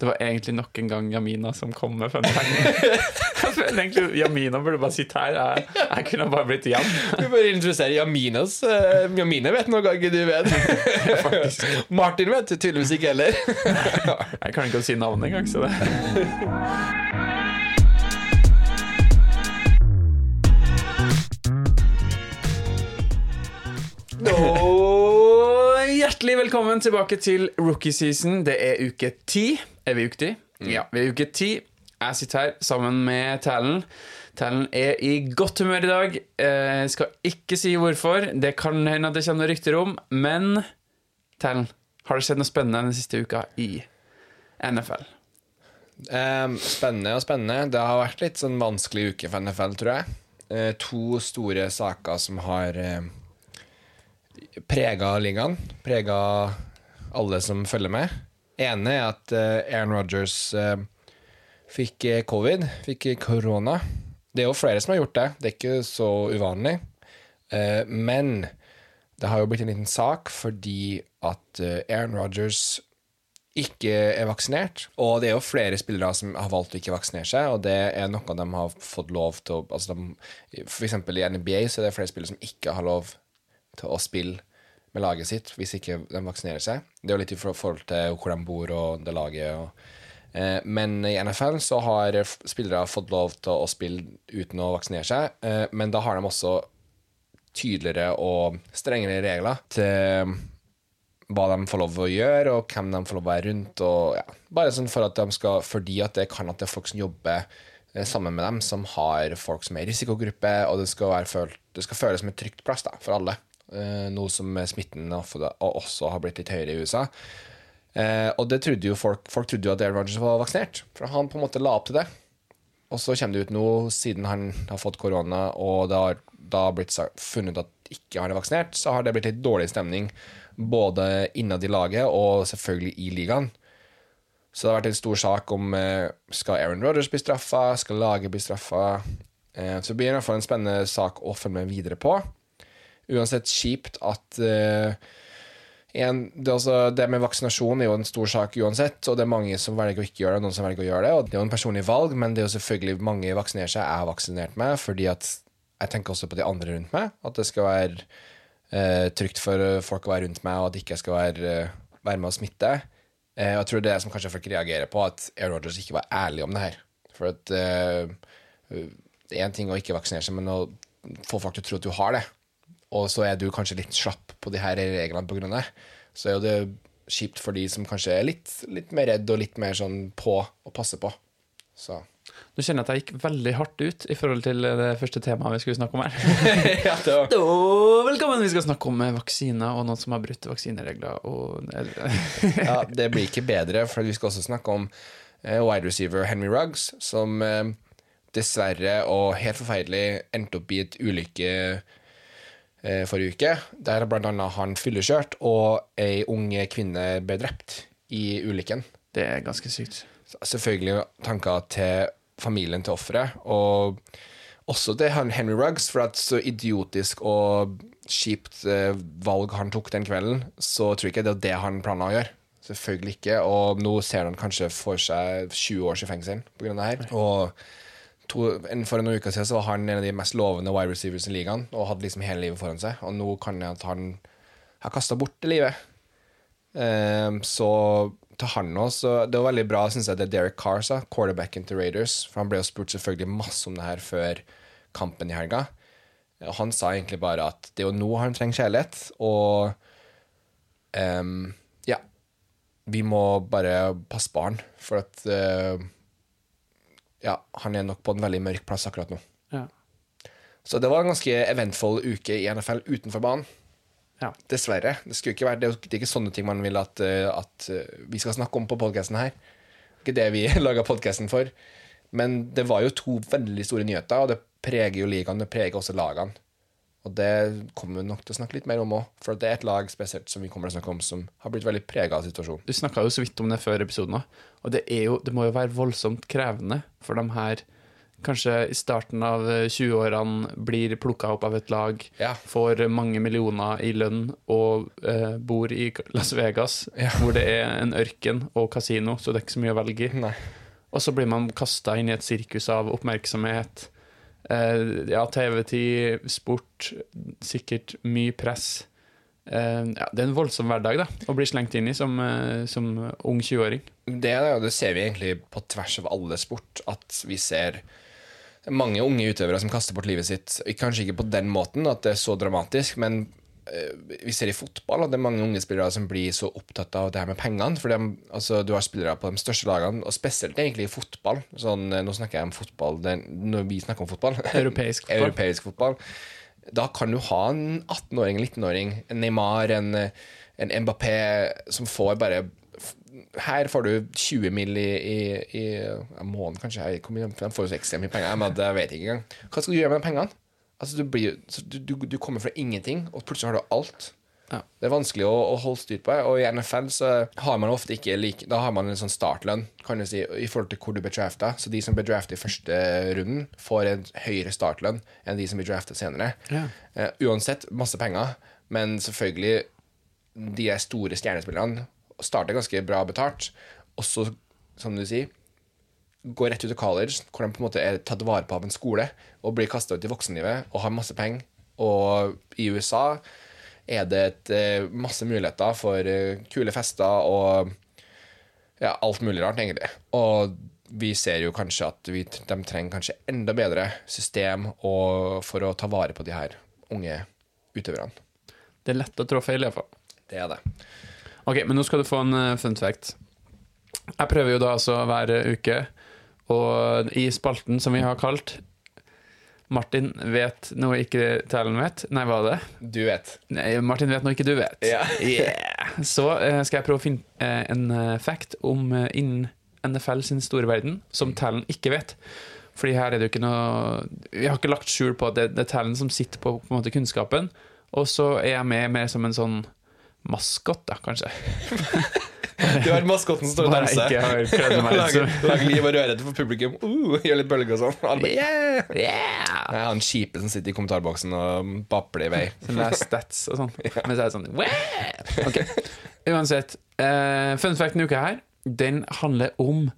Det var egentlig nok en gang Jamina som kom med fun fact. Jeg føler egentlig Jamina burde bare sitte her. Jeg, jeg kunne bare blitt Jan. Vi bare introdusere Jaminas. Uh, Jamine vet noe ikke du vet. Martin vet tydeligvis ikke heller. Jeg kan ikke si navnet engang, så det Og hjertelig velkommen tilbake til rookie season. Det er uke ti. Er vi uke ti? Ja, vi er uke ti. Jeg sitter her sammen med Talen. Talen er i godt humør i dag. Jeg skal ikke si hvorfor. Det kan hende at det kommer rykter om. Men Talen, har det skjedd noe spennende den siste uka i NFL? Um, spennende og spennende. Det har vært litt sånn vanskelig uke for NFL, tror jeg. Uh, to store saker som har uh, prega ligaen. Prega alle som følger med. ene er at uh, Aaron Rogers uh, fikk covid, fikk korona. Det er jo flere som har gjort det. Det er ikke så uvanlig. Men det har jo blitt en liten sak fordi at Aaron Rogers ikke er vaksinert. Og det er jo flere spillere som har valgt å ikke vaksinere seg, og det er noe de har fått lov til å altså For eksempel i NBA så er det flere spillere som ikke har lov til å spille med laget sitt hvis ikke de vaksinerer seg. Det er jo litt i forhold til hvor de bor og det laget. Og, eh, men i NFL så har spillere fått lov til å spille uten å vaksinere seg, eh, men da har de også tydeligere og strengere regler til hva de får lov å gjøre, og hvem de får lov å være rundt. Og, ja. Bare sånn for at de skal, fordi at det kan at det er folk som jobber eh, sammen med dem, som har folk som er i risikogruppe, og det skal, følt, det skal føles som et trygt plass da, for alle. Eh, nå som smitten også har blitt litt høyere i USA. Eh, og det trodde jo folk, folk trodde jo at Aaron Rodgers var vaksinert, for han på en måte la opp til det. Og så kommer det ut nå, siden han har fått korona, og det har da blitt funnet at ikke han er vaksinert, så har det blitt litt dårlig stemning både innad i laget og selvfølgelig i ligaen. Så det har vært en stor sak om eh, skal Aaron Rodgers bli straffa, skal laget bli straffa. Så det blir i en spennende sak å følge med videre på. Uansett kjipt at uh, en, det, altså, det, med vaksinasjon er jo en stor sak uansett, og det er mange som velger å ikke gjøre det, og noen som velger å gjøre det. og Det er jo en personlig valg, men det er jo selvfølgelig mange vaksinerer seg jeg har vaksinert meg, fordi at jeg tenker også på de andre rundt meg. At det skal være uh, trygt for folk å være rundt meg, og at ikke skal være, uh, være med å smitte. jeg tror det er det som kanskje folk reagerer på, at Air Rogers ikke var ærlig om det her. For at det er en ting å ikke vaksinere seg, men å få folk til å tro at du har det og så er du kanskje litt slapp på de her reglene pga. det, så er jo det kjipt for de som kanskje er litt, litt mer redd og litt mer sånn på og passer på. Så. Nå kjenner jeg at jeg gikk veldig hardt ut i forhold til det første temaet vi skulle snakke om her. ja, var... da, velkommen! Vi skal snakke om vaksiner og noen som har brutt vaksineregler. Og... ja, det blir ikke bedre, for vi skal også snakke om eh, wide receiver Henry Ruggs, som eh, dessverre og helt forferdelig endte opp i et ulykke forrige uke, der bl.a. han fyllekjørt og ei ung kvinne ble drept i ulykken. Det er ganske sykt. Selvfølgelig tanker til familien til offeret, og også til Henry Ruggs, for at så idiotisk og kjipt eh, valg han tok den kvelden, så tror jeg ikke det er det han planla å gjøre. Selvfølgelig ikke. Og nå ser han kanskje for seg 20 års i fengsel pga. det her. Og to, for noen uker siden så var han en av de mest lovende wide receivers i ligaen og hadde liksom hele livet foran seg. Og nå kan jeg at han har kasta bort det livet. Um, så til han også Det var veldig bra, synes jeg, det Derek Carr sa, quarterbacken til Raiders. For han ble jo spurt selvfølgelig masse om det her før kampen i helga. Og han sa egentlig bare at det er jo nå han trenger kjærlighet, og um, ja Vi må bare passe på han, for at uh, ja, han er nok på en veldig mørk plass akkurat nå. Ja. Så det var en ganske eventfull uke i NFL utenfor banen. Ja. Dessverre. Det, skulle ikke være, det er ikke sånne ting man vil at, eh, at eh, vi skal snakke om på podkasten her. Ikke det vi laga podkasten for. Men det var jo to veldig store nyheter, og det preger jo ligaen. Det preger også lagene. Og det kommer vi nok til å snakke litt mer om òg, for det er et lag spesielt som vi kommer til å snakke om, som har blitt veldig prega av situasjonen. Du snakka jo så vidt om det før episoden òg, og det, jo, det, må jo være voldsomt krevende for de her kanskje i starten av eh, 20-årene blir plukka opp av et lag, Ja. får mange millioner i lønn og eh, bor i Las Vegas, Ja. hvor det er en ørken og kasino, så det er ikke så mye å velge i. Og så blir man kasta inn i et sirkus av oppmerksomhet. Eh, ja, TV-tid, sport, sikkert mye press. Eh, ja, det er en voldsom hverdag da, å bli slengt inn i som, eh, som ung 20-åring. Det, det, ser vi egentlig på tvers av alle sport, at vi ser mange unge utøvere som kaster bort livet sitt. Kanskje ikke på den måten at det er så dramatisk, men vi ser i fotball at det er mange unge spillere som blir så opptatt av det her med pengene. For de, altså, du har spillere på de største lagene, og spesielt egentlig i fotball. Sånn, eh, nå snakker jeg om fotball det, når vi snakker om fotball. Europeisk fotball. Europeisk fotball. Da kan du ha en 18-åring, en 19-åring, en Neymar, en, en Mbappé som får bare her får du 20 mill. i, i, i måneden, kanskje. Jeg, de får jo så ekstremt mye penger. Men jeg vet ikke engang. Hva skal du gjøre med de pengene? Altså, du, blir, du, du, du kommer fra ingenting, og plutselig har du alt. Ja. Det er vanskelig å, å holde styr på. Og i NFL så har man ofte ikke like Da har man en sånn startlønn kan du si, i forhold til hvor du ble drafta. Så de som ble draftet i første runden, får en høyere startlønn enn de som blir draftet senere. Ja. Uh, uansett, masse penger. Men selvfølgelig, de er store stjernespillerne starter ganske bra betalt. Og så, som du sier, går rett ut av college, hvor de på en måte er tatt vare på av en skole, og blir kasta ut i voksenlivet og har masse penger. Og i USA er det et, eh, masse muligheter for eh, kule fester og ja, alt mulig rart, egentlig. Og vi ser jo kanskje at vi, de trenger kanskje enda bedre system og, for å ta vare på de her unge utøverne. Det er lett å trå feil, iallfall. Det er det. Ok, men nå skal du få en eh, fun fact. Jeg prøver jo da altså hver uke, og i spalten som vi har kalt Martin vet noe ikke Talen vet. Nei, hva er det? Du vet. Nei, Martin vet noe ikke du vet. Ja. Yeah. Så eh, skal jeg prøve å finne eh, en eh, fact om innen NFL sin store verden, som Talen ikke vet. Fordi her er det jo ikke noe Vi har ikke lagt skjul på at det, det er Talen som sitter på, på en måte kunnskapen, og så er jeg med mer som en sånn maskot, da, kanskje. Du har maskotten som står og danser. Lager, liv og rørhet for publikum. Uh, gjør litt bølger og sånn. Alle yeah! Yeah! Jeg har en kjipe som sitter i kommentarboksen og babler i vei. Som er stats og sånn. Mens jeg er sånn «Wow!» Ok, Uansett. Uh, fun fact denne uka her, den handler om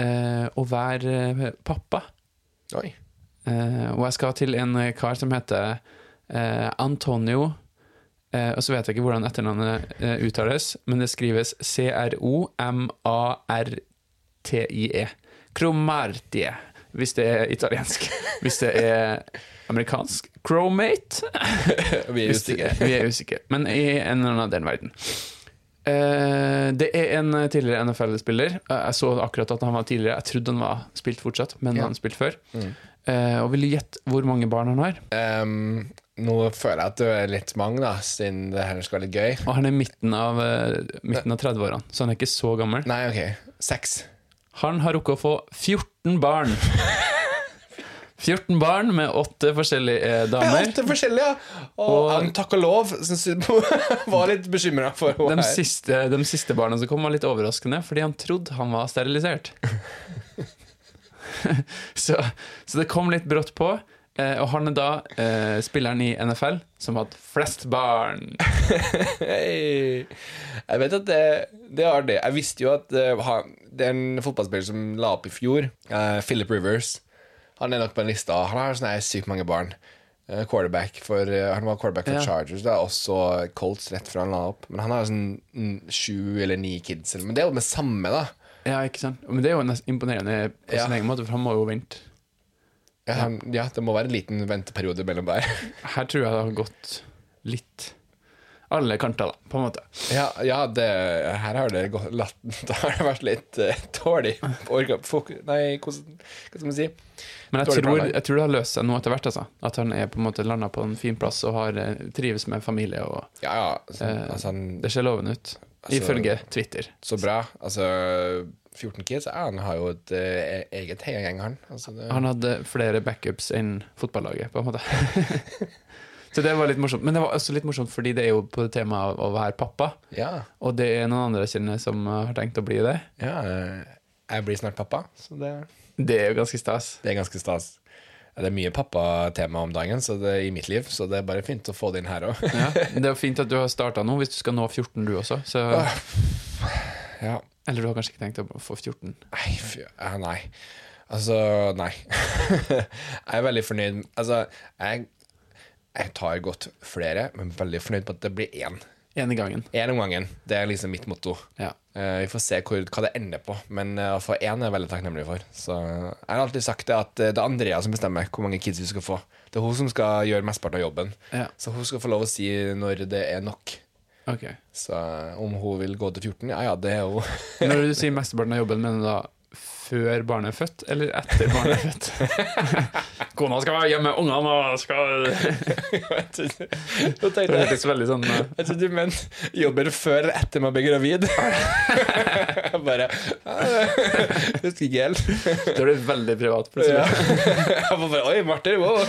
uh, å være eh, pappa. Oi. Uh, og jeg skal til en kar som heter Antonio Og så vet jeg ikke hvordan etternavnet eh, uttales, men det skrives C-R-O-M-A-R-T-I-E. Cromartie, hvis det er italiensk. Hvis det er amerikansk Cromate Vi er usikre. Vi er usikre. Men i en eller annen den verden. Eh, det er en tidligere NFL-spiller. Eh, Jeg så akkurat at han var tidligere. Jeg trodde han var spilt fortsatt, men Ja. han spilte før. Mm. Eh, og vil du gjette hvor mange barn han har? Um, nå føler jeg at det er litt mange, da, siden det her skal være litt gøy. Og han er midten av, eh, midten av 30-årene, så han er ikke så gammel. Nei, ok. Seks. Han har rukket å få 14 barn. 14 barn med åtte forskjellige eh, damer. Med åtte forskjellige, ja! Og, Og- han, takk og lov, syns jeg var litt bekymra for henne. De siste, de siste barna som kom, var litt overraskende, fordi han trodde han var sterilisert. så, så det kom litt brått på. Eh, og han er da eh, spilleren i NFL som har hatt flest barn. Hei. Jeg vet at det, det er det. Jeg visste jo at eh, det er en fotballspiller som la opp i fjor, uh, Philip Rivers. Han er nok på en lista. Han har sånne her sykt mange barn. Uh, quarterback for, uh, Han var quarterback for Ja. Chargers, Det er også Colts rett før han la opp. Men han har sånn mm, sju eller ni kids. Men det er jo det samme, da. Ja, ikke sant? Men det er jo nesten imponerende på sin egen måte, for han må jo vente. Ja, han, ja, Det må være en liten venteperiode mellom der. Her tror jeg det har gått litt alle kanter, da, på en måte. Ja, ja det, her har det gått latt, Det har vært litt uh, dårlig orga, fok, Nei, hvordan, hva skal man si? Men jeg tror, jeg tror det har løst seg nå etter hvert. Altså. At han er på en måte landa på en fin plass og har, eh, trives med familie. Og Ja, ja. Så, uh, altså, han, det ser lovende ut. Altså- Ifølge Twitter. så bra. Altså 14 kids. Han har jo et uh, eget heiagjeng, han. Altså, det, Han hadde flere backups enn fotballaget, på en måte. Så det var litt morsomt. Men det var også litt morsomt fordi det er jo på temaet av å være pappa. ja, Og det er noen andre jeg kjenner som har tenkt å bli det. ja. eh, jeg blir snart pappa, så det, Det er jo ganske stas. det er ganske stas. Det er mye pappatema om dagen så det, i mitt liv, så det er bare fint å få det inn her òg. Ja. Det er fint at du har starta nå, hvis du skal nå 14 du også. Så, ja. eller du har kanskje ikke tenkt å få 14? Nei, fy, ja, nei. Altså, nei. jeg er veldig fornøyd Altså, jeg, jeg tar godt flere, men veldig fornøyd på at det blir én. Én i gangen. Én om gangen. Det er liksom mitt motto. Ja. Uh, vi får se hvor, hva det ender på, men uh, å få én er jeg veldig takknemlig for. Så jeg har alltid sagt det at eh, det er Andrea som bestemmer hvor mange kids vi skal få. Det er hun som skal gjøre mesteparten av jobben. Ja. Så hun skal få lov å si når det er nok. Ok. Så eh, om hun vil gå til 14, ja ja, det er hun. Når du sier mesteparten av jobben, mener du da før barnet er født, eller etter barnet er født? Kona skal være hjemme, ungene skal Så tenkte Det hørtes veldig sånn eh, Jeg trodde du mente jobber før eller etter man blir gravid. Bare ah, Husker ikke helt. Da er det veldig privat, plutselig. Oi, Martin, wow!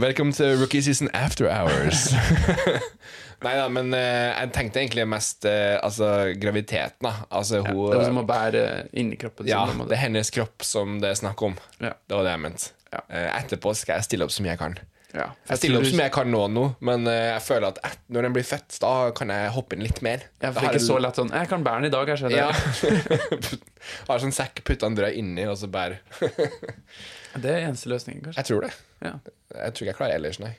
Velkommen til Rookie Season After Hours. Nei da, men uh, jeg tenkte egentlig mest uh, altså graviditeten, da. Altså hun Det er som å bære inni kroppen. Ja, måte. det er hennes kropp som det er snakk om. Ja. Det var det jeg mente. Ja. Eh, Etterpå skal jeg stille opp så mye jeg kan. Ja. Jeg stiller opp så mye jeg kan nå, nå men eh, jeg føler at et, når den blir født, da kan jeg hoppe inn litt mer. Ja, for det er ikke jeg- så lett sånn Jeg kan bære den i dag, kanskje. Det, Ja. har sånn sekk, putter andre inni, og så bærer det er eneste løsningen, kanskje. Jeg tror det. Ja. Jeg tror ikke jeg klarer ellers, nei.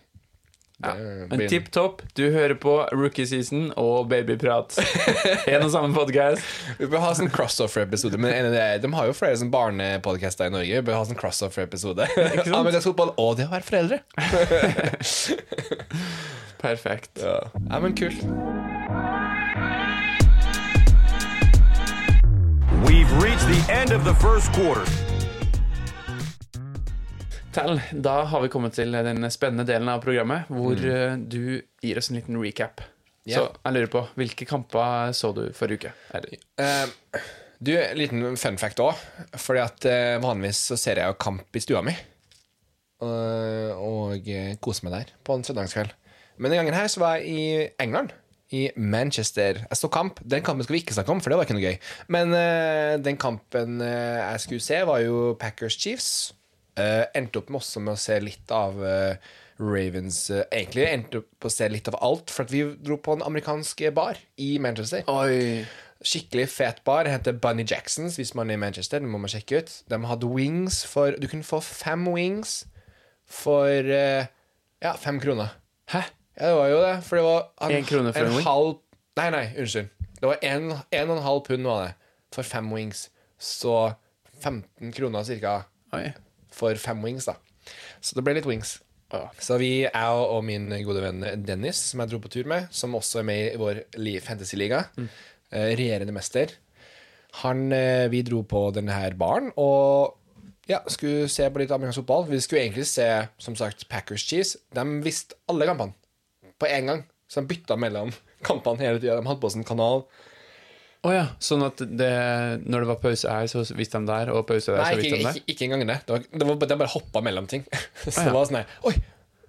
Ja. Men tipp topp. Du hører på Rookie Season og Babyprat. En og samme podkast. Vi bør ha sånn crossover-episode. Men en av de, de har jo flere sånn barnepodcaster i Norge. Vi bør ha sånn crossover-episode. Amerikansk fotball og det å være foreldre. Perfekt. Ja, ja men kult. We've reached the end of the first quarter. Tell, da har vi kommet til den spennende delen av programmet hvor mm. du gir oss en liten recap. Så jeg lurer på, hvilke kamper så du forrige uke? Eh, du, en liten fun fact òg. Fordi at eh, vanligvis så ser jeg jo kamp i stua mi. Og, og eh, koser meg der på en søndagskveld. Men denne gangen her så var jeg i England. I Manchester. Jeg så kamp. Den kampen skal vi ikke snakke om, for det var ikke noe gøy. Men eh, den kampen eh, jeg skulle se, var jo Packers Chiefs. Eh, endte opp med også med å se litt av uh, Ravens uh, Egentlig endte opp med å se litt av alt, for vi dro på en amerikansk bar i Manchester. Oi! Skikkelig fet bar. Den heter Bunny Jacksons hvis man er i Manchester. Det må man sjekke ut. De hadde wings for Du kunne få fem wings for ja, fem kroner. Hæ? Ja, det var jo det. For det var En krone for en wing? halv Nei, nei, unnskyld. Det var en, en og en halv pund var det for fem wings. Så 15 kroner cirka Oi. For fem wings, da. Så det ble litt wings. Så vi, jeg og min gode venn Dennis, som jeg dro på tur med, som også er med i vår fantasyliga, fantasy-liga, eh, regjerende mester, han, eh, vi dro på denne her baren og ja, skulle se på litt amerikansk fotball. Vi skulle egentlig se, som sagt, Packers Cheese. De visste alle kampene på en gang, så de bytta mellom kampene hele tida. De hadde på en kanal. Å ja. Sånn at det, når det var pause her, så visste de der, og pause der, Nei, så visste de der? ikke, ikke engang det. Det, var, det, var, det bare hoppa mellom ting. så ja. det var sånn her Oi!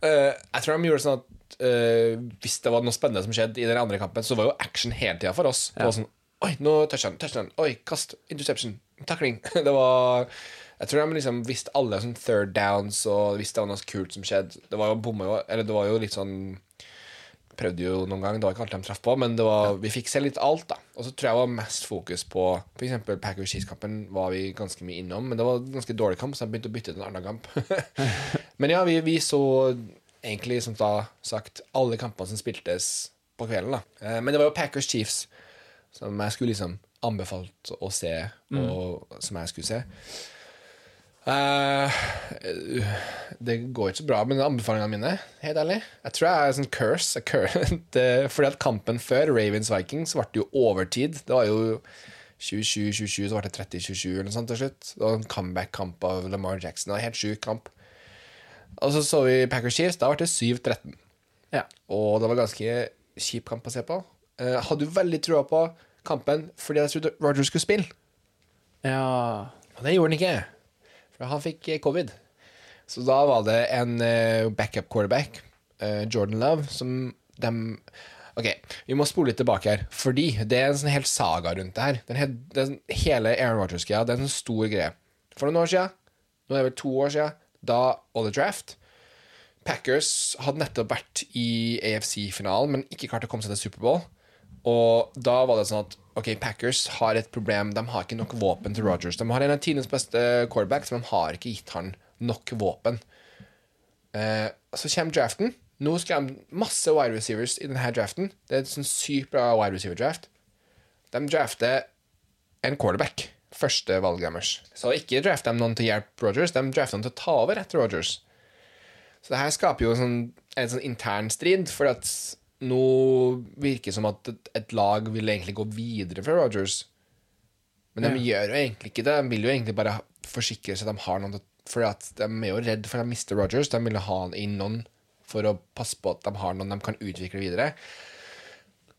Uh, jeg tror de gjorde sånn at uh, hvis det var noe spennende som skjedde i den andre kampen, så var jo action hele tida for oss. Det var sånn Oi, nå touchdown, touchdown. Oi, kast, interception, takling. det var Jeg tror de liksom visste alle sånn third downs, og visste det var noe kult som skjedde. Det var jo bomma jo Eller det var jo litt sånn prøvde jo noen gang, det var ikke alt de traff på, men det var, vi fikk se litt alt, da. Og så tror jeg var mest fokus på f.eks. Packers Cheese-kampen var vi ganske mye innom, men det var en ganske dårlig kamp, så jeg begynte å bytte til en annen kamp. men ja, vi, vi så egentlig, som da sagt, alle kampene som spiltes på kvelden, da. Eh, Men det var jo Packers Chiefs som jeg skulle liksom anbefalt å se, og som jeg skulle se. Eh, det går ikke så bra med anbefalingene mine, helt ærlig. Jeg tror jeg er en sånn curse. a cur- det, fordi at kampen før, Ravens-Vikings, ble det jo overtid. Det var jo 27-27, så ble det 30-27 eller noe sånt til slutt. Det var en comeback-kamp av Lamar Jackson. Det var en helt sjuk kamp. Og så så vi Packers Chiefs. Da ble det 7-13. Ja. Og det var ganske kjip kamp å se på. Eh, hadde jo veldig trua på kampen fordi jeg trodde Roger skulle spille. ja. Og det gjorde han ikke. For han fikk eh, covid. Så da var det en eh, backup quarterback, eh, Jordan Love, som dem Ok, vi må spole litt tilbake her, fordi det er en sånn hel saga rundt det her. Den den, hele Aaron Rogers-greia, det er en sånn stor greie. For noen år siden, nå er det vel to år siden, da All the Draft Packers hadde nettopp vært i AFC-finalen, men ikke klart å komme seg til Superbowl. Og da var det sånn at ok, Packers har et problem. De har ikke nok våpen til Rodgers. De har en av tidenes beste quarterbacks, men de har ikke gitt han nok våpen. Eh, så kommer draften. Nå skal de masse wide receivers i denne draften. Det er en sånn sykt bra wide receiver-draft. De drafter en quarterback. Første valget. Så ikke drafter de noen til å hjelpe Rogers, de drafter noen til å ta over etter Rogers. Så det her skaper jo sånn, en sånn intern strid, for at nå virker det som at et, et lag vil egentlig gå videre fra Rogers. Men de gjør jo egentlig ikke det. De vil jo egentlig bare forsikre seg at de har noen For at de er jo redd for å miste Rogers. De vil ha inn noen for å passe på at de har noen de kan utvikle videre.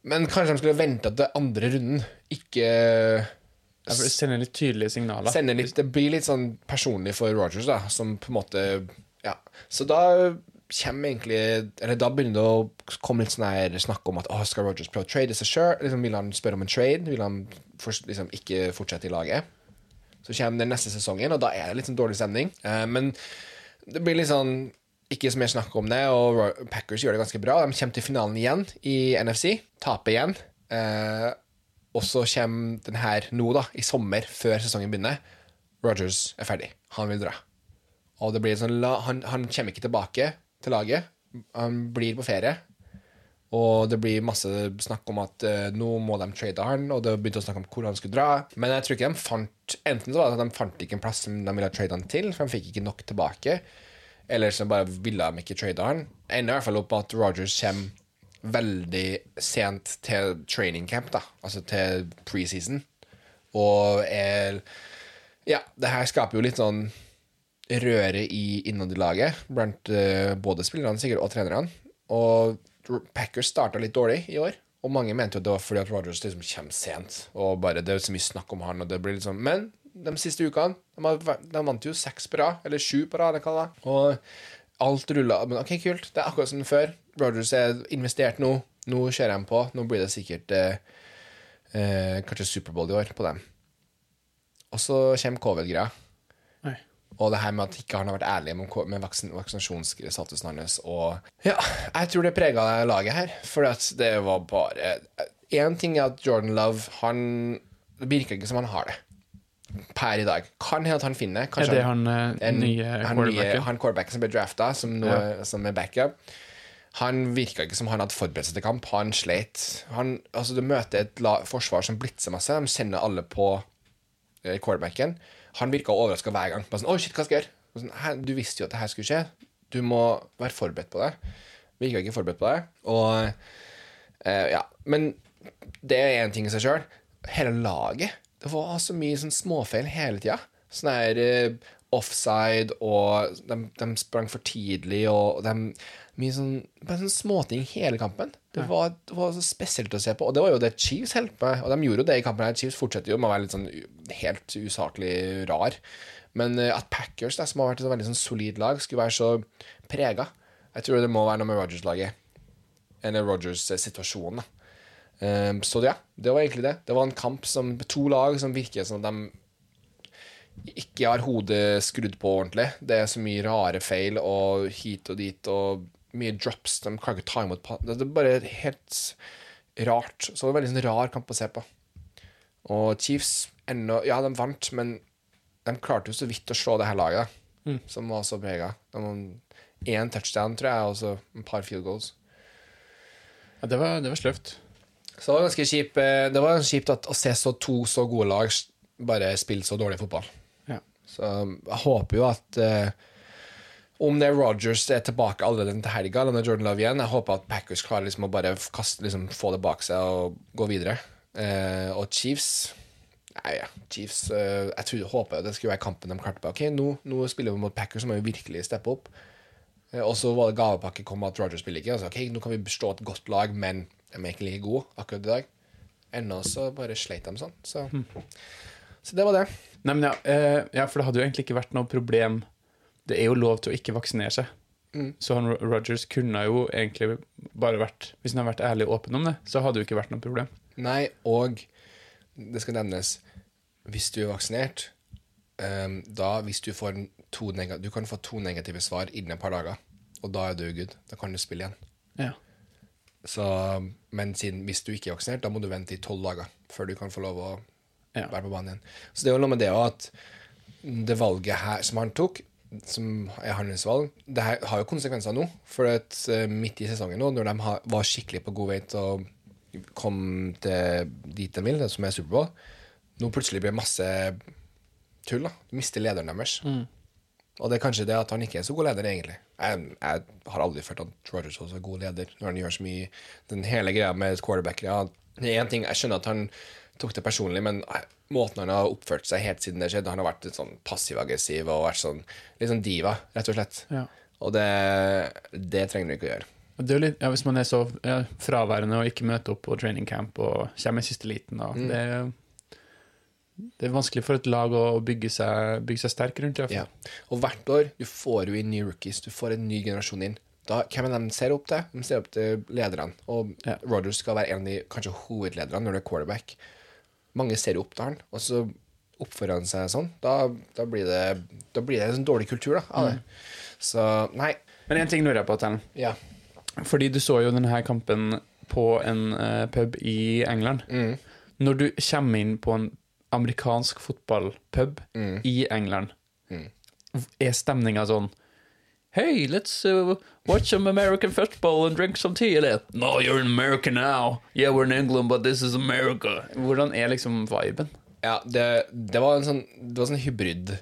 Men kanskje de skulle vente til andre runden, ikke Jeg vil sende litt tydelige signaler. litt Det blir litt sånn personlig for Rogers, da, som på en måte Ja. Så da egentlig Eller da begynner det å komme litt sånn snakk om at oh, skal Rogers prøve å trade seg sjøl? Liksom, vil han spørre om en trade? Vil han for, liksom, ikke fortsette i laget? Så kommer den neste sesongen, og da er det litt sånn dårlig stemning. Eh, men det blir litt sånn ikke så mye snakk om det, og Packers gjør det ganske bra. De kommer til finalen igjen i NFC, taper igjen. Eh, og så kommer den her nå, da, i sommer, før sesongen begynner. Rogers er ferdig. Han vil dra. Og det blir sånn, han, han kommer ikke tilbake til laget. Han blir på ferie. Og det blir masse snakk om at uh, nå må de trade han, og det begynte å snakke om hvor han skulle dra. Men jeg tror ikke de fant Enten så var det at de fant ikke en plass som de ville trade han til, for de fikk ikke nok tilbake. Eller så bare ville de ikke trade han. Jeg Ender i hvert fall opp med at Rogers kommer veldig sent til training camp, da. Altså til preseason. Og er Ja, det her skaper jo litt sånn røre i innad i laget blant eh, både spillerne sikkert og trenerne. Og Packers starta litt dårlig i år. Og mange mente jo det var fordi at Rogers liksom kommer sent. Og bare det er så mye snakk om han, og det blir sånn Men de siste ukene De, de vant jo seks på rad, eller sju på rad. Og alt rulla. Men ok, kult. Det er akkurat som før. Rogers er investert nå. Nå kjører de på. Nå blir det sikkert eh, eh, kanskje Superbowl i år på dem. Og så kommer covid-greia. Og det her med at ikke han har vært ærlig med, vaksin vaksinasjonsstatusen hans. Og ja, jeg tror det prega laget her. For at det var bare Én ting er at Jordan Love Han Det virker ikke som han har det per i dag. Kan hende at han finner Er det han eh, en, nye han, quarterbacken? han quarterbacken som ble drafta, som, Ja. som er backup. Han virka ikke som han hadde forberedt seg til kamp. Han sleit. Han, altså, du møter et la, forsvar som blitser masse. De kjenner alle på eh, quarterbacken. Han virka overraska hver gang. Bare sånn, Oi, shit, hva skal jeg gjøre? Sånn, «Hæ, du visste jo at det her skulle skje. Du må være forberedt på det. Virka ikke forberedt på det. Og eh, ja, Men det er én ting i seg sjøl. Hele laget. Det var så mye sånn småfeil hele tida. Sånn her eh, offside, og de, de sprang for tidlig, og de Mye sånn Bare sånn småting hele kampen. Det var, det var så spesielt å se på. Og det var jo det Chiefs holdt på med, og de gjorde jo det i kampen. her Chiefs fortsetter jo med å være litt sånn helt usaklig rar. Men eh, at Packers, da, som har vært et veldig sånn solid lag, skulle være så prega Jeg tror det må være noe med Rogers-laget. Eller Rogers-situasjonen, da. Um, så ja, det var egentlig det. Det var en kamp som to lag som virker som de ikke har hodet skrudd på ordentlig. Det er så mye rare feil og hit og dit og mye drops. De klarer ikke å ta imot Det er bare helt rart. Så det var en veldig sånn rar kamp å se på. Og Chiefs ennå Ja, de vant, men de klarte jo så vidt å slå det her laget, mm. som var så prega. Én touchdown, tror jeg, og så et par field goals. Ja, det var, det var sløvt. Så det var ganske kjip, eh, Det var kjipt at, å se så to så gode lag bare spille så dårlig fotball. Ja. Så um, jeg håper jo at eh, om det er Rogers er tilbake allerede til helga, eller om det er Jordan Love igjen, jeg håper at Packers klarer liksom å bare kaste, liksom, få det bak seg og gå videre. Eh, og Chiefs Nei, ja, Chiefs eh, Jeg tror, håper det skulle være kampen de klarte på. Ok, nå, nå spiller vi mot Packers, så må vi virkelig steppe opp. Eh, og så var det gavepakke kom at Rogers spiller ikke. Altså, ok, Nå kan vi bestå et godt lag, men de er ikke like gode akkurat i dag. Ennå så bare sleit de sånn. Så, så det var det. Nei, men ja, eh, ja, for det hadde jo egentlig ikke vært noe problem. Det er jo lov til å ikke vaksinere seg. Så han Rogers kunne jo egentlig bare vært Hvis han hadde vært ærlig og åpen om det, så hadde det jo ikke vært noe problem. Nei, og det skal nevnes Hvis du er vaksinert um, Da, hvis du får to negative, Du kan få to negative svar innen et par dager Og da er du good, da kan du spille igjen Ja. Så, men siden, hvis du ikke er vaksinert Da må du vente i 12 dager Før du kan få lov å Ja. være på banen igjen Så det er jo noe med det òg at Det valget her som han tok Som er handlingsvalg, Det her har jo konsekvenser nå For at eh, midt i sesongen nå Når de har, var skikkelig på god vei til å Kom til dit de vil Som er Superbowl Nå plutselig blir det masse tull da. Du mister lederen deres. Og det er kanskje det at han ikke er så god leder, egentlig. Jeg, jeg har aldri følt at Rogers også er god leder, når han gjør så mye. Den hele greia med quarterback ja, Det er en ting, Jeg skjønner at han tok det personlig, men eh, måten han har oppført seg helt siden det skjedde Han har vært litt sånn passiv-aggressiv og vært sånn litt sånn diva, rett og slett. Ja. Og det, det trenger du ikke å gjøre. Det litt, ja, hvis man er så ja, fraværende og ikke møter opp på training camp og kommer i siste liten, da, det, er- det er vanskelig for et lag å bygge seg, bygge seg sterk rundt. i hvert Ja. Og hvert år du får du inn nye rookies, du får en ny generasjon inn. Da, hvem er det de ser opp til? De ser opp til lederne. Og Ja. Rodgers skal være en av de kanskje hovedlederne når det er quarterback. Mange ser opp til han, og så oppfører han seg sånn. Da, da, blir, det, da blir det en sånn dårlig kultur da, av det. Så nei. Men én ting lurer jeg på, Tellen. Ja. Fordi du så jo denne kampen på en uh, pub i England. Når du kommer inn på en amerikansk fotballpub i England, er stemninga sånn Hey, let's uh, watch some American football and drink some tea. Eller No, you're in America now. Yeah, we're in England, but this is America. Hvordan er liksom viben? Ja, det, det var en sånn Det var sånn hybrid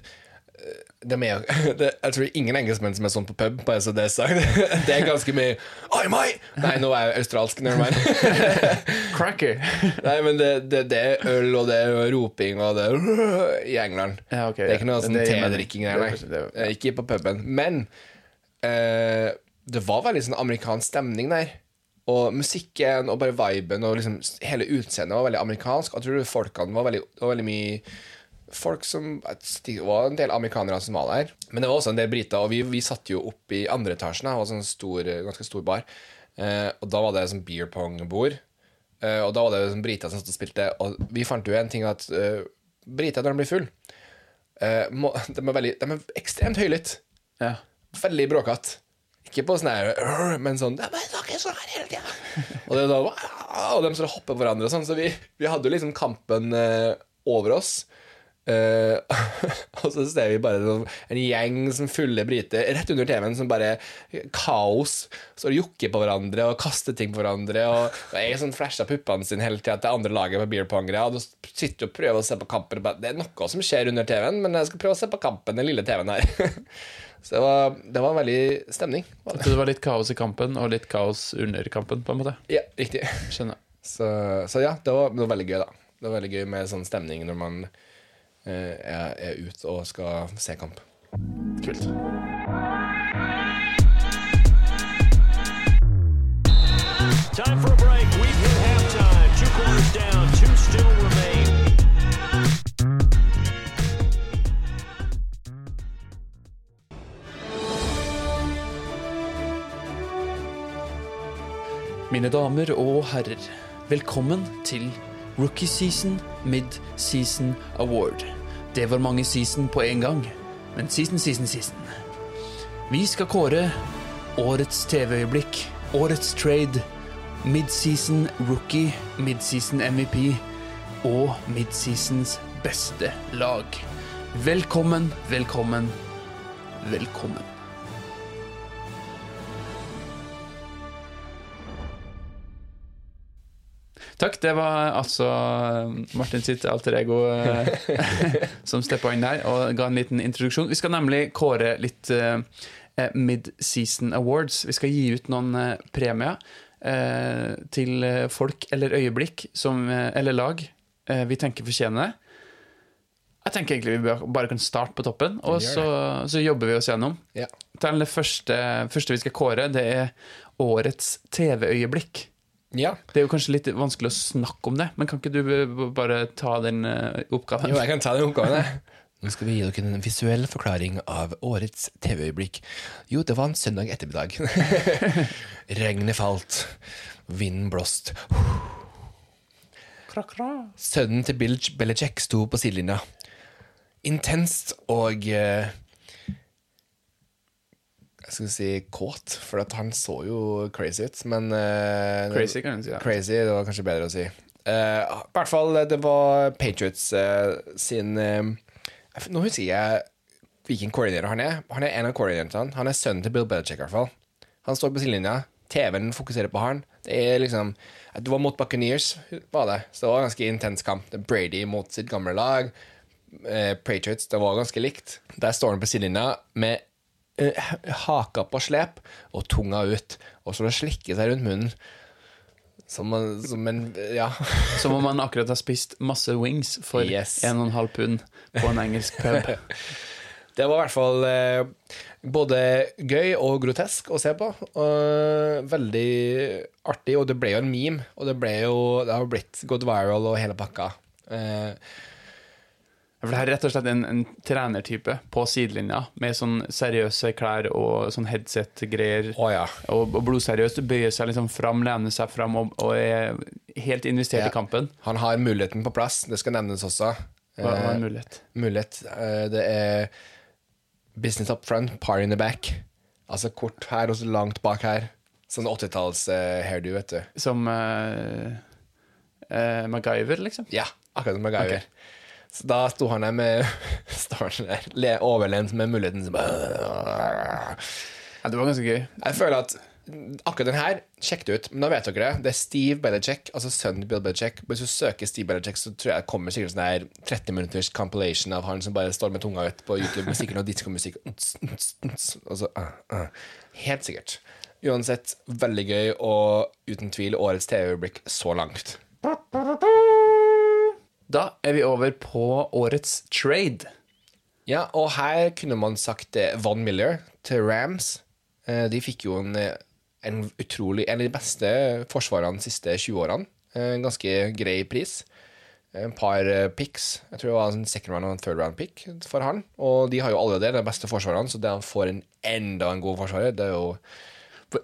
Eh, det er med, det, Jeg tror ingen engelskmenn som er sånn på pub, bare så det er sagt. Det er ganske mye Oi, mai! Nei, nå er jeg australsk, never mind. Cracker. Nei, men det, det, er øl, og det er roping, og det er i England. Ja, okay, det er ikke noe sånn tedrikking der, nei. Eh, Ikke på puben. Men eh, det var veldig sånn amerikansk stemning der. Og musikken og bare viben og liksom hele utseendet var veldig amerikansk. Jeg tror folkene var veldig, var veldig mye folk som Det var en del amerikanere som var der. Men det var også en del briter, og vi, vi satt jo opp i andre etasjen. Det var sånn stor, ganske stor bar. Eh, og da var det sånn beer pong-bord. Eh, og da var det sånn briter som spilte. Og vi fant jo en ting at eh, briter, når de blir full eh, må, de, er veldig, de er ekstremt høylytte. Ja. Veldig bråkete. Ikke på sånn her Men sånn De bare snakker sånn her hele tida. Og, det er sånn og de står og hopper på hverandre og sånn. Så vi, vi hadde jo liksom kampen eh, over oss. Eh, og så ser vi bare sånn, en gjeng som fulle briter rett under TV-en som bare kaos. Og jokker på hverandre og kaster ting på hverandre. Og, og jeg sånn flasha puppene sine hele tida til andre laget på beer pongere. Og sitter og prøver å se på kampen. Det er noe som skjer under TV-en, men jeg skal prøve å se på kampen, den lille TV-en her. så det var, det var veldig stemning. Var det. Så det var litt kaos i kampen, og litt kaos under kampen, på en måte. Ja, riktig. Skjønner. Så, så ja, det var, det var veldig gøy, da. Det var veldig gøy med sånn stemning når man eh, er, er ute og skal se kamp. Kult. Time for a Mine damer og herrer, velkommen til Rookie Season Mid-Season Award. Det var mange season på en gang, men season, season, season. Vi skal kåre årets TV-øyeblikk, årets trade, mid-season rookie, mid-season MVP og mid-seasons beste lag. Velkommen, velkommen, velkommen. Takk, det var altså Martin sitt alter ego eh, som steppa inn der og ga en liten introduksjon. Vi skal nemlig kåre litt eh, eh, mid-season awards. Vi skal gi ut noen eh, premier eh, til eh, folk eller øyeblikk som, eh, eller lag eh, vi tenker fortjener det. Jeg tenker egentlig vi bare kan starte på toppen, og så, så jobber vi oss gjennom. Ja. Det første, første vi skal kåre, det er årets TV-øyeblikk. Ja. Det er jo kanskje litt vanskelig å snakke om det, men kan ikke du b- bare ta den eh, oppgaven? Jo, jeg kan ta den oppgaven, jeg. Nå skal vi gi dere en visuell forklaring av årets TV-øyeblikk. Jo, det var en søndag ettermiddag. Regnet falt. Vinden blåst. Sønnen til Bill Belichick sto på sidelinja. Intenst og eh, Jeg skal si kåt, for at han så jo crazy ut, men uh, Crazy, kan du si. Ja. Crazy, det var kanskje bedre å si. Uh, I hvert fall, det var Patriots uh, sin Nå husker jeg hvilken koordinator han er. Han er en av koordinatorene. Han er sønnen til Bill Belichick, i hvert fall. Han står på sidelinja. TV-en fokuserer på han. Det er liksom Det var mot Buccaneers, var det. Så det var en ganske intens kamp. Brady mot sitt gamle lag. Patriots, det var ganske likt. Der står han på sidelinja med haka på slep og tunga ut. Og så slikke seg rundt munnen. Som, som en Ja. Som om man akkurat har spist masse wings for Yes. 1,5 pund på en engelsk pub. Det var i hvert fall eh, både gøy og grotesk å se på. Og veldig artig, og det ble jo en meme. Og det jo Det har blitt gått viral og hele pakka. Eh, For det er rett og slett en, en trenertype på sidelinja, med sånn seriøse klær og sånn headset-greier. Oh, ja. Og, og blodseriøst. Bøyer seg liksom fram, lener seg fram og, og er helt investert Ja. i kampen. Han har muligheten på plass, det skal nevnes også. Hva hva er Eh, en mulighet? mulighet. eh, det er business up front, party in the back. Altså kort her og så langt bak her. Sånn 80-talls-hairdo, vet du. Som eh, eh, MacGyver, liksom? Ja, akkurat som MacGyver. Ok. Så da sto han der med starten der, overlent med muligheten så bare Ja, det var ganske gøy. Jeg føler at akkurat den her, sjekk det ut. Men da vet dere det. Det er Steve Belichick, altså sønnen til Bill Belichick. Hvis du søker Steve Belichick, så tror jeg det kommer sikkert sånn her 30 minutters compilation av han som bare står med tunga ut på YouTube med sikkert noe diskomusikk. Og så, uh, uh. Helt sikkert. Uansett, veldig gøy, og uten tvil årets TV-øyeblikk så langt. Da er vi over på årets trade. Ja, og her kunne man sagt eh, Von Miller til Rams. Eh, De fikk jo en, eh, en utrolig En av de beste forsvarene de siste 20 årene. En ganske grei pris. En par picks. Jeg tror det var en second round og en third round pick for han. Og de har jo allerede de beste forsvarene, så det han får en enda en god forsvarer, det er jo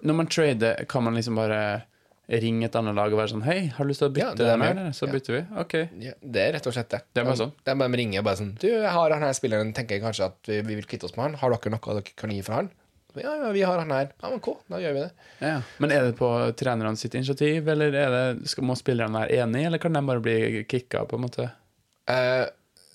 Når man trader, kan man liksom bare ringe et annet lag og være sånn Hei, har du lyst til å bytte Ja, det dem her? Så Ja. bytter vi. Ok. ja, Det er rett og slett det. Det er bare sånn. De bare ringer bare sånn Du, jeg har han her spilleren, tenker jeg kanskje at vi, vi vil kvitte oss med han. Har dere noe dere kan gi for han? Ja, ja, vi har han her. Ja, men cool, da gjør vi det. Ja. Men er det på trenerne sitt initiativ, eller er det, skal, må spillerne være enige, eller kan de bare bli kicka, på en måte? Uh,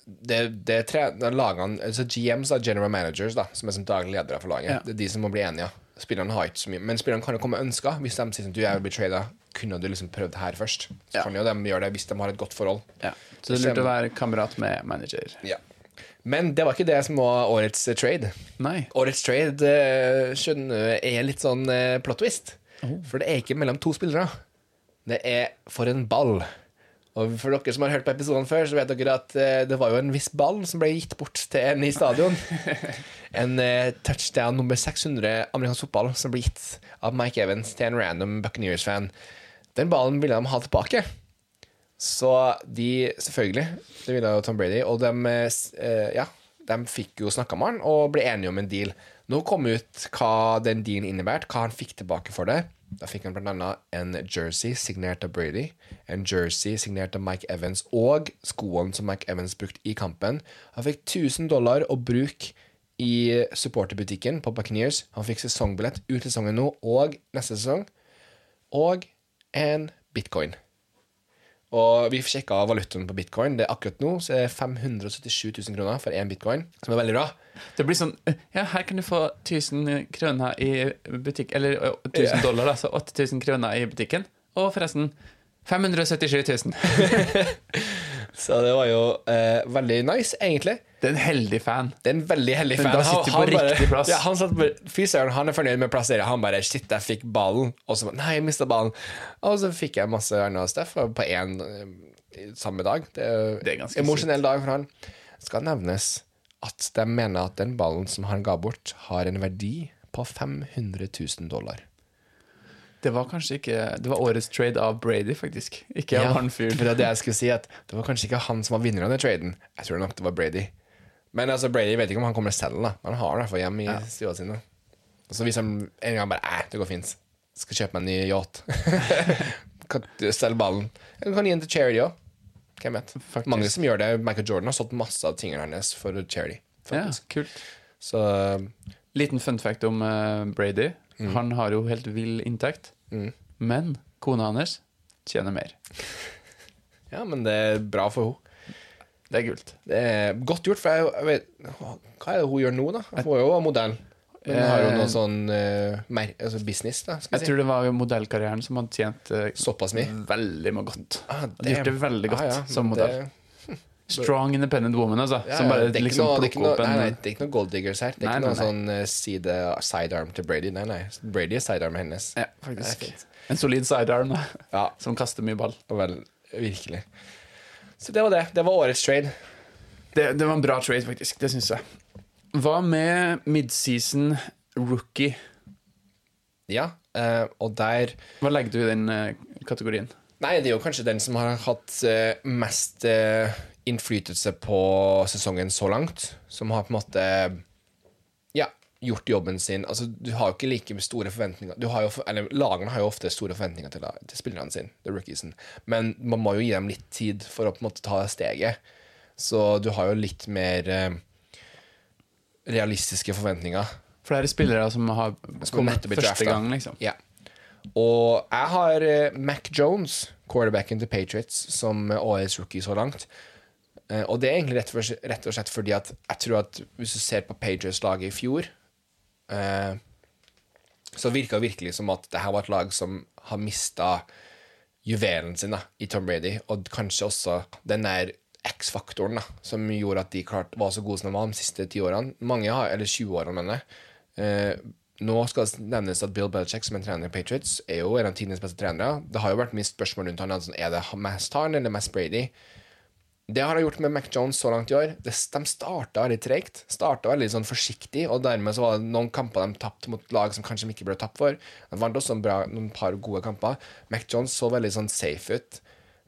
det, det er tre, lagene, altså GMs, da, general managers, da, som er som daglig ledere for laget. Det er de som må bli enige. Spillerne har ikke så mye Men spillerne kan jo komme med ønsker. Hvis de sier sånn, du, jeg vil bli trada, kunne du liksom prøvd her først? Så Ja. kan jo de gjøre det hvis de har et godt forhold. Ja. Så det er lurt å være kamerat med manager. Ja. Men det var ikke det som var årets eh, trade. Nei. Årets trade eh, skjønner er litt sånn eh, plot twist. For det er ikke mellom to spillere. Det er for en ball. Og for dere som har hørt på episoden før, så vet dere at eh, det var jo en viss ball som ble gitt bort til en i stadion. En eh, touchdown nummer 600 amerikansk fotball som ble gitt av Mike Evans til en random Buccaneers-fan. Den ballen ville de ha tilbake. Så de, selvfølgelig, det ville jo Tom Brady, og de, eh, ja, de fikk jo snakka med han og ble enige om en deal. Nå kom ut hva den dealen innebærte, hva han fikk tilbake for det. Da fikk han annet en jersey signert av Brady, en jersey signert av Mike Evans og skoene som Mike Evans brukte i kampen. Han fikk 1000 dollar å bruke i supporterbutikken på Buccaneers. Han fikk sesongbillett ut sesongen nå og neste sesong, og en bitcoin. Og vi sjekka valutaen på bitcoin. Det er akkurat nå så er det 577 000 kroner for én bitcoin, som er veldig bra. Det blir sånn Ja, her kan du få 1000 kroner i butikk Eller 1000 dollar, altså 8000 kroner i butikken. Og forresten 577 000. Så det var jo eh, veldig nice, egentlig. Det er en heldig fan. Det er en veldig heldig Men fan. da sitter han på riktig plass. Ja, han satt på Fysøren, han er fornøyd med plasseringen. Han bare Shit, jeg fikk ballen. Og så Nei, jeg mista ballen. Og så fikk jeg masse annet stuff på én samme dag. Det er, Det er ganske emosjonell dag for han. Skal nevnes at de mener at den ballen som han ga bort, har en verdi på 500 000 dollar. Det var kanskje ikke Det var årets trade av Brady, faktisk. Ikke av Ja, han fyren. det det jeg skulle si, at det var kanskje ikke han som var vinneren av den traden. Jeg tror nok det var Brady. Men altså, Brady vet ikke om han kommer selv, da. Han har den iallfall hjemme i stua sine. Så hvis han en gang bare Æh, det går fint. Skal kjøpe meg en ny yacht. kan selge ballen. Eller kan gi den til charity òg. Hvem vet. Faktisk. Mange som gjør det. Michael Jordan har solgt masse av tingene hennes for charity. Ja, kult. Så Liten fun fact om uh, Brady. Mm. Han har jo helt vill inntekt. Men kona hans tjener mer. ja, men det er bra for henne. Det er kult. Det er godt gjort, for jeg, jeg vet Hva er det hun gjør nå, da? Hun er jo modell. Men hun har jo noe sånn eh, mer, altså business, da. Skal Jeg si. tror det var modellkarrieren som hadde tjent eh, Såpass mye. veldig mye godt. Ah, Hadde gjort det veldig godt Ah, ja, som men modell. det- Strong independent woman, altså. Ja, som ja, bare det er ikke liksom noe, det er ikke plukker noe, opp en nei, nei, det er ikke noe gold diggers her. Det er Nei, ikke nei, noe nei. sånn eh, side, sidearm til Brady. Nei, nei. Brady er sidearmen hennes. Ja, Det er faktisk. fint. En solid sidearm da, Ja, som kaster mye ball. og vel, virkelig. Så det var det. Det var årets trade. Det, det var en bra trade, faktisk. Det syns jeg. Hva med midseason rookie? Ja, eh, og der Hva legger du i den eh, kategorien? Nei, det er jo kanskje den som har hatt eh, mest innflytelse på sesongen så langt. Som har på en måte gjort jobben sin. Altså, du har jo ikke like store forventninger du har jo, eller Lagene har jo ofte store forventninger til, til spillerne sine, the rookiesen. Men man må jo gi dem litt tid for å på en måte ta steget. Så du har jo litt mer eh, realistiske forventninger. Flere spillere som har kommet første draftet. gang, liksom. Ja. Og jeg har eh, Mac Jones, quarterbacken til Patriots, som årets rookie så langt. Eh, og det er egentlig rett og slett fordi at jeg tror at hvis du ser på Patriots-laget i fjor, eh, så virka virkelig som at det her var et lag som har mista juvelen sin da, i Tom Brady, og kanskje også den der X-faktoren da, som gjorde at de klart var så gode som de var de siste ti årene. Mange har, eller 20 årene, mener jeg. Eh, nå skal det nevnes at Bill Belichick, som er trener i Patriots, er jo en av tidenes beste trenere. Det har jo vært mye spørsmål rundt han, altså, er det mest han eller mest Brady? Det har jeg gjort med Mac Jones så langt i år. De starta veldig tregt. Starta veldig sånn forsiktig, og dermed så var det noen kamper de tapte mot lag som kanskje de ikke ble tapt for. De vant også bra, noen par gode kamper. Mac Jones så veldig sånn safe ut.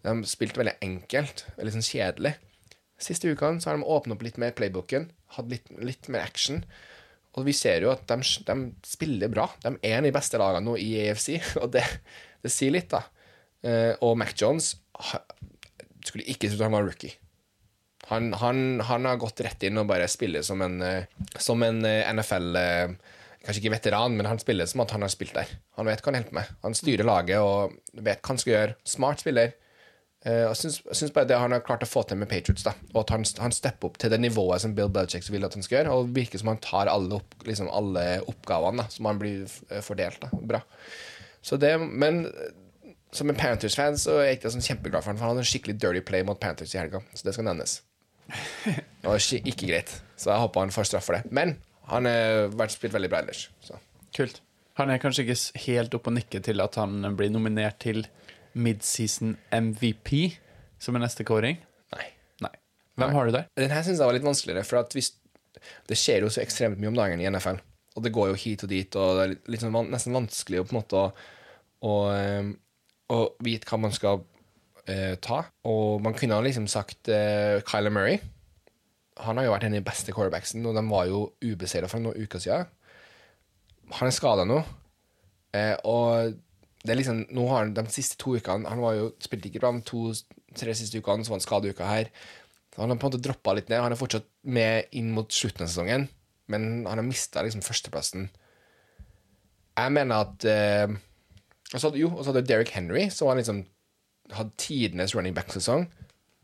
De spilte veldig enkelt, veldig sånn kjedelig. Siste ukene så har de åpnet opp litt mer playbooken, hatt litt, litt mer action. Og vi ser jo at de, de spiller bra. De er en av de beste lagene nå i AFC, og det, det sier litt, da. Eh, og Mac Jones skulle ikke trodd han var rookie. Han, han, han har gått rett inn og bare spiller som en, eh, som en eh, NFL eh, Kanskje ikke veteran, men han spiller som at han har spilt der. Han vet hva han holder på med. Han styrer laget og vet hva han skal gjøre. Smart spiller. Jeg syns, bare det han har klart å få til med Patriots, da, og at han, han stepper opp til det nivået som Bill Belichick vil at han skal gjøre, og virker som han tar alle, opp, liksom alle oppgavene da, som han blir fordelt. Da. Bra. Så det, men som en Panthers-fan så er jeg ikke sånn kjempeglad for han, for han hadde en skikkelig dirty play mot Panthers i helga, så det skal nevnes. Det var ikke, greit, så jeg håper han får straff for det. Men han har vært spilt veldig bra ellers. Så. Kult. Han er kanskje ikke helt oppe og nikker til at han blir nominert til midseason MVP, som er neste kåring. Nei. Nei. Hvem har du der? Den her synes jeg var litt vanskeligere, for hvis, det skjer jo så ekstremt mye om dagen i NFL. Og det går jo hit og dit, og det er van, nesten vanskelig å på en måte å, å, eh, å vite hva man skal eh, ta. Og man kunne ha liksom sagt uh, Kyler Murray. Han har jo vært en av de beste quarterbacksen, og de var jo ubeseira for noen uker siden. Han er skada nå, eh, og det er liksom, nå har han de siste to ukene Han var jo, spilte ikke bra de to-tre siste ukene, så var han skadeuka her. Så han har på en måte droppa litt ned. Han er fortsatt med inn mot slutten av sesongen, men han har mista liksom førsteplassen. Jeg mener at eh, og så hadde, Jo, og så hadde Derrick Henry, som liksom hadde tidenes running back-sesong.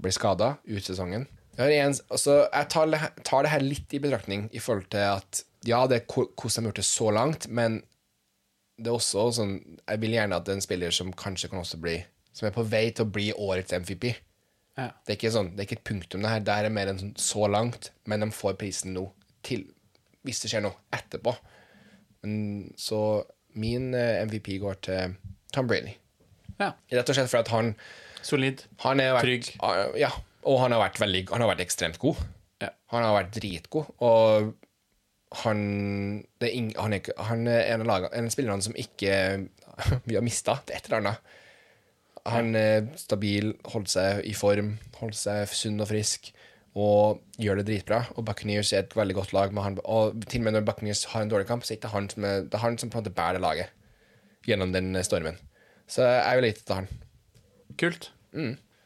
Ble skada ut sesongen. Jeg, altså, jeg tar, tar det her litt i betraktning i forhold til at ja, det er hvordan de har gjort det så langt, men det er også sånn Jeg vil gjerne at en spiller som kanskje kan også bli Som er på vei til å bli årets MVP. Ja. Det er ikke sånn, det er ikke et punktum. Det her Det her er mer enn sånn så langt, men de får prisen nå. Til, hvis det skjer noe etterpå. Men, så min eh, MVP går til Tom Brady. Ja. Rett og slett for at han Solid. Han vært, Trygg. Ja, og han har vært veldig Han har vært ekstremt god. Ja. Han har vært dritgod, og han det er ing, han, er, han er en av lagene, en av spillerne som ikke vi har mista til et eller annet. Han er stabil, holdt seg i form, holdt seg sunn og frisk. Og gjør det dritbra. Og Buccaneers er et veldig godt lag. Med han, og til og med når Buccaneers har en dårlig kamp, så er det han som, er, det er han som på en måte bærer laget gjennom den eh, stormen. Så jeg vil gitt til han. Kult.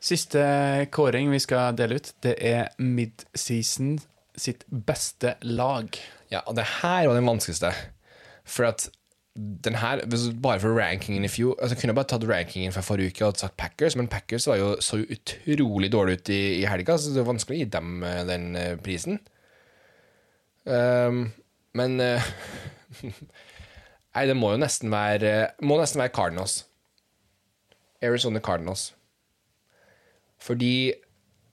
Siste kåring vi skal dele ut, det er midseason sitt beste lag. Ja, og det her var den vanskeligste. For at den her, bare for rankingen i fjor altså Jeg kunne bare tatt rankingen fra forrige uke og sagt Packers, men Packers var jo så utrolig dårlig ut i, i helga, så det er vanskelig å gi dem eh, den eh, prisen. Um, men uh, Nei, det må jo nesten være Må nesten være Cardinals. Arizona Cardinals. Fordi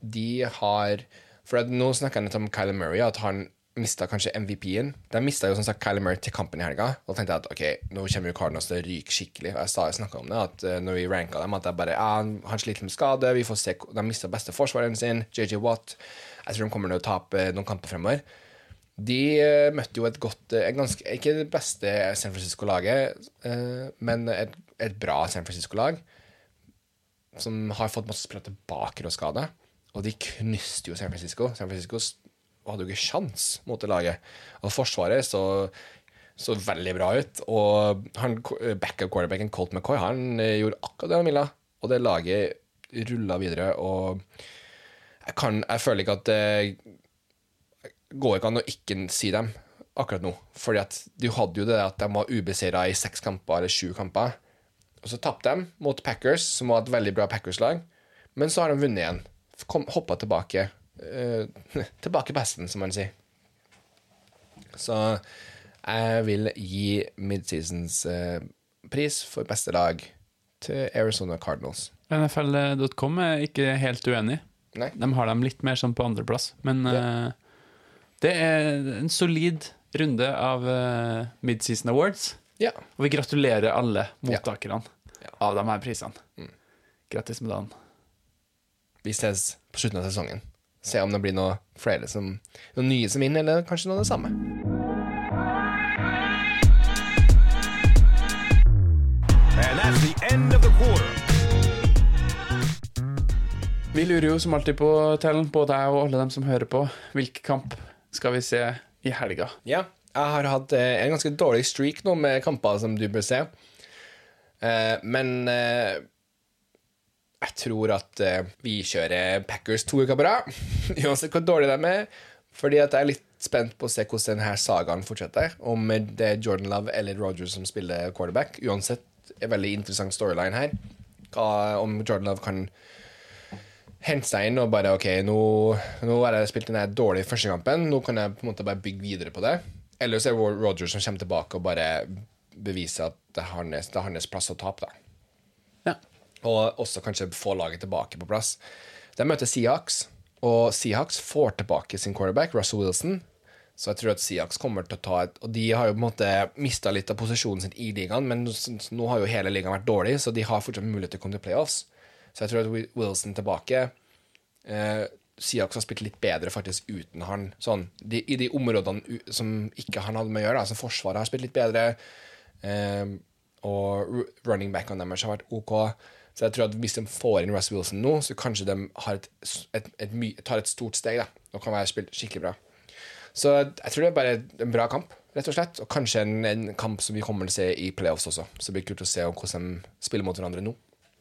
de har For nå snakker jeg litt om Kyler Murray, at han mista kanskje MVP-en. De mista jo som sagt Kyler Murray til kampen i helga. Og da tenkte jeg at ok, nå kommer jo Cardinals til å ryke skikkelig. Og jeg snakka om det, at eh, når vi ranka dem, at jeg bare ja, han- sliter med skade, vi får se De mista beste forsvareren sin, JJ Watt. Jeg tror de kommer til å tape noen kamper fremover. De eh, møtte jo et godt eh, ganske, Ikke det beste San Francisco-laget, eh, men et, et bra San Francisco-lag som har fått masse spillere tilbake og skade. Og de knuste jo San Francisco. San Francisco s- hadde jo ikke sjans mot det laget. Og Forsvaret så, så veldig bra ut. Og han, backup quarterbacken Colt McCoy han eh, gjorde akkurat det han ville. Og det laget rulla videre. Og jeg, kan, jeg føler ikke at det går ikke an å ikke si dem akkurat nå. Fordi at de hadde jo det at de var ubeseira i seks kamper eller sju kamper. Og så tapte de mot Packers, som var et veldig bra Packers-lag. Men så har de vunnet igjen. Kom, hoppa tilbake. Eh, tilbake på hesten, som man sier. Så jeg vil gi midseasons eh, pris for beste lag til Arizona Cardinals. NFL.com er ikke helt uenig. Nei. De har dem litt mer sånn på andreplass. Men uh, det er en solid runde av uh, Midseason Awards. Ja. Og vi gratulerer alle mottakerne Ja. av de her prisene. Grattis med dagen. Vi ses på slutten av sesongen. Se om det blir noe flere som Noen nye som vinner, eller kanskje noe av det samme. And that's the end of the quarter. Vi lurer jo som alltid på, Tellen, både jeg og alle dem som hører på, hvilken kamp skal vi se i helga? Ja, jeg har hatt eh, en ganske dårlig streak nå med kamper som du bør se. Eh, men eh, jeg tror at uh, vi kjører Packers to uker på rad, uansett hvor dårlig de er. Fordi at jeg er litt spent på å se hvordan denne sagaen fortsetter. Om det er Jordan Love eller Rogers som spiller quarterback. Uansett en veldig interessant storyline her. Hva, om Jordan Love kan hente seg inn og bare OK, nå, nå har jeg spilt den dårlige første kampen, nå kan jeg på en måte bare bygge videre på det. Eller så er det Rogers som kommer tilbake og bare beviser at det er hans, det er hans plass å tape, da. Og også kanskje få laget tilbake på plass. De møter Seahawks, og Seahawks får tilbake sin quarterback, Russell Wilson. Så jeg tror at Seahawks kommer til å ta et Og de har jo på en måte mista litt av posisjonen sin i ligaen, men nå- har jo hele ligaen vært dårlig, så de har fortsatt mulighet til å komme til playoffs. Så jeg tror at Wilson tilbake eh, Seahawks har spilt litt bedre faktisk uten han. Sånn, de, I de områdene som ikke han hadde med å gjøre, altså Forsvaret har spilt litt bedre. Eh, og ru- running backene deres har vært OK. Så jeg tror at hvis de får inn Russ Wilson nå, så kanskje de har et, et, et, tar et stort steg da, og kan være spilt skikkelig bra. Så jeg tror det er bare en bra kamp, rett og slett. Og kanskje en, en kamp som vi kommer til å se i playoffs også. Så det blir kult å se hvordan de spiller mot hverandre nå.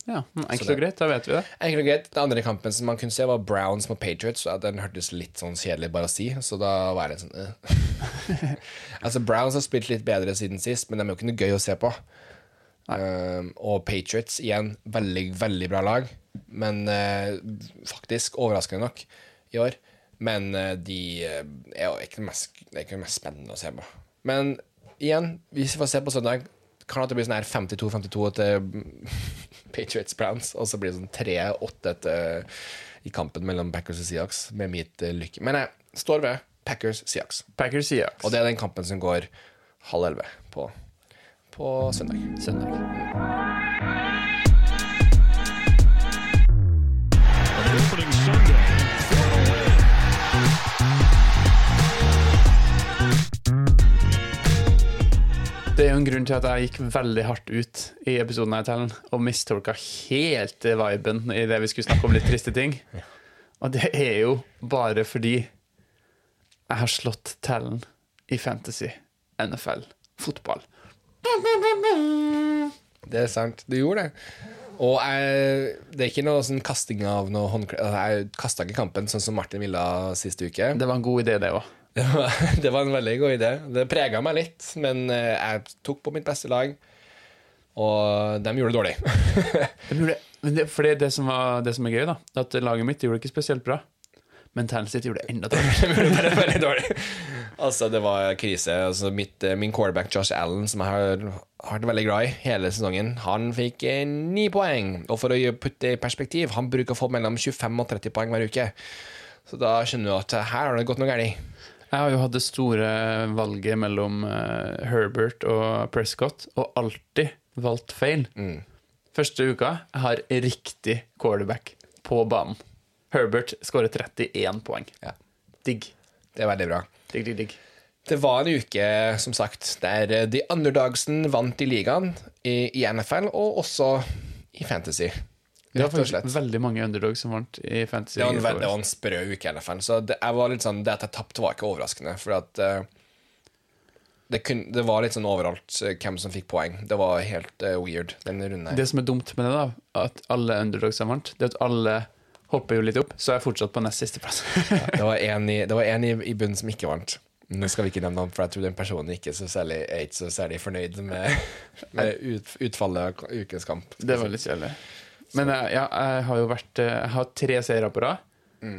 Ja, Enkelt og greit, da vet vi det. Enkelt og greit. Den andre kampen som man kunne se, var Browns mot Patriots. og Den hørtes litt sånn kjedelig bare å si, så da var det sånn eh. Altså, Browns har spilt litt bedre siden sist, men de er jo ikke noe gøy å se på. Um, og Patriots, igjen, veldig, veldig bra lag. Men uh, faktisk, overraskende nok, i år. Men uh, de uh, er jo ikke det, mest, ikke det mest spennende å se på. Men igjen, hvis vi får se på søndag, kan det bli sånn her 52-52 til Patriots Browns, og så blir det sånn 3-8 etter i kampen mellom Packers og Seahawks, med mitt lykke. Men jeg står ved Packers Seahawks. Packers Seahawks. Og det er den kampen som går halv elleve på, på søndag. søndag. Det er jo en grunn til at jeg gikk veldig hardt ut i episoden av Tellen og mistolka helt viben i det vi skulle snakke om litt triste ting. Og det er jo bare fordi jeg har slått tellen i Fantasy, NFL, fotball. Det er sant. Du gjorde det. Og jeg, det er ikke noe sånn kasting av noe håndkle... altså, Jeg kasta ikke kampen sånn som Martin ville sist uke. Det var en god idé, det òg. Det var, det var en veldig god idé. Det prega meg litt, men eh, jeg tok på mitt beste lag, og de gjorde det dårlig. Men det, for det, er det, som var, det som er gøy, da, at laget mitt gjorde det ikke spesielt bra. Men tallet sitt gjorde det enda dårligere. Veldig dårlig. Altså, det var krise. Altså, mitt, eh, min quarterback Josh Allen, som jeg har har vært veldig glad i hele sesongen, han fikk eh, ni poeng. Og for å putte det i perspektiv, han bruker å få mellom 25 og 30 poeng hver uke. Så da skjønner du at eh, her har det gått noe galt. Jeg har jo hatt det store valget mellom Herbert og Prescott, og alltid valgt feil. Første uka jeg har riktig quarterback på banen. Herbert skårer 31 poeng. Ja. Digg. Det er veldig bra. Digg, digg, digg. Det var en uke, som sagt, der The de underdogsen vant i ligaen i, i NFL, og også i Fantasy. Det var faktisk veldig mange underdogs som vant i Fantasy. Det var en, i det var en sprø uke i NFL. Så det, jeg var litt sånn, det at jeg tapte, var ikke overraskende. For at uh, det, kun, det var litt sånn overalt uh, hvem som fikk poeng. Det var helt uh, weird, den runden her. Det som er dumt med det, da, at alle underdogs har vant, det er at alle hopper jo litt opp, så er jeg fortsatt på nest siste plass. Det var en i, det var en i, i bunnen som ikke vant. Nå skal vi ikke nevne ham, for jeg tror den personen ikke så særlig, er ikke så særlig fornøyd med, med ut, utfallet av ukens kamp. det var litt kjedelig. Men jeg, ja, jeg har jo vært eh, Jeg har tre seire på rad.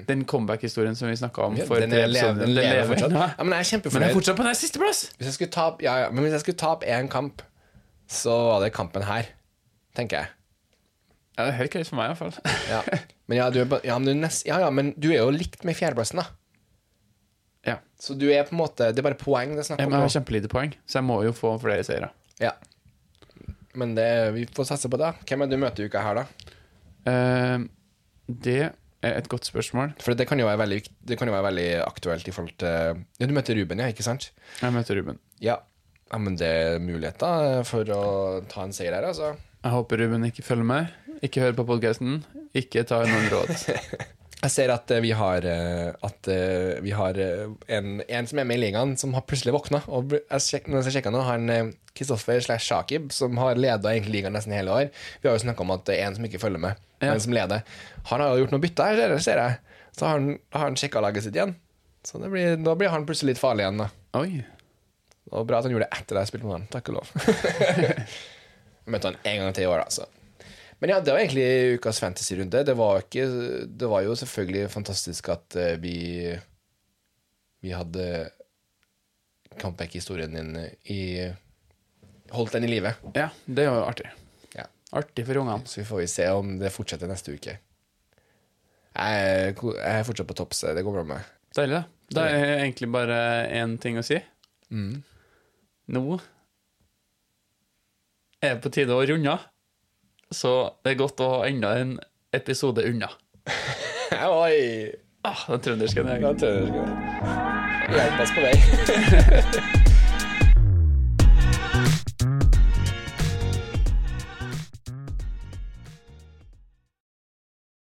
Den comeback-historien som vi snakka om Mm. For den tre er lever, episoder, den lever lever. fortsatt. Ja. Ja, men jeg er Men jeg er fortsatt på den siste plass! Hvis jeg skulle tape ja, ja, men hvis jeg skulle tape én kamp, så var det kampen her, tenker jeg. Ja, det er helt greit for meg, iallfall. Ja. Men, ja, du er, ja, men du nest, ja, ja, men du er jo likt med fjerdeplassen, da. Ja. Så du er på en måte Det er bare poeng det er snakk Jeg har kjempelite poeng, så jeg må jo få flere seire. Ja. Men det, vi får satse på det. Hvem er det du møter i uka her, da? Uh, det er et godt spørsmål. For det kan jo være veldig, det kan jo være veldig aktuelt i forhold til Ja, du møter Ruben, ja, ikke sant? Jeg møter Ruben. Ja. ja men det er muligheter for å ta en seier her, altså. Jeg håper Ruben ikke følger med, ikke hør på podkasten, ikke ta noen råd. Jeg ser at eh, vi har, eh, at, eh, vi har en, en som er med i ligaen, som har plutselig våkna. Og jeg når jeg sjekka nå, han eh, Kristoffer slash Shakib, som har leda ligaen nesten hele år Vi har jo snakka om at det er en som ikke følger med, Ja. men som leder. Han har jo gjort noe bytte her, ser jeg- Så har han, har han sjekka laget sitt igjen. Så det blir, da blir han plutselig litt farlig igjen, da. Oi. Og bra at han gjorde det etter at jeg spilte med han. Takk og lov. Jeg møtte han en gang til i år, altså. Men ja, det var egentlig ukas fantasy-runde. Det var ikke Det var jo selvfølgelig fantastisk at eh, vi Vi hadde comeback-historien din i Holdt den i live. Ja, det er jo artig. Ja. Artig for ungene. Så vi får vi se om det fortsetter neste uke. Jeg er, jeg er fortsatt på topp, så det går bra med meg. Deilig, da. Da er egentlig bare én ting å si. Nå er det på tide å runde av. Så det er godt å ha enda en episode unna. Oi! Ah, den trønderske. den trøndersken. Hjelp oss på vei.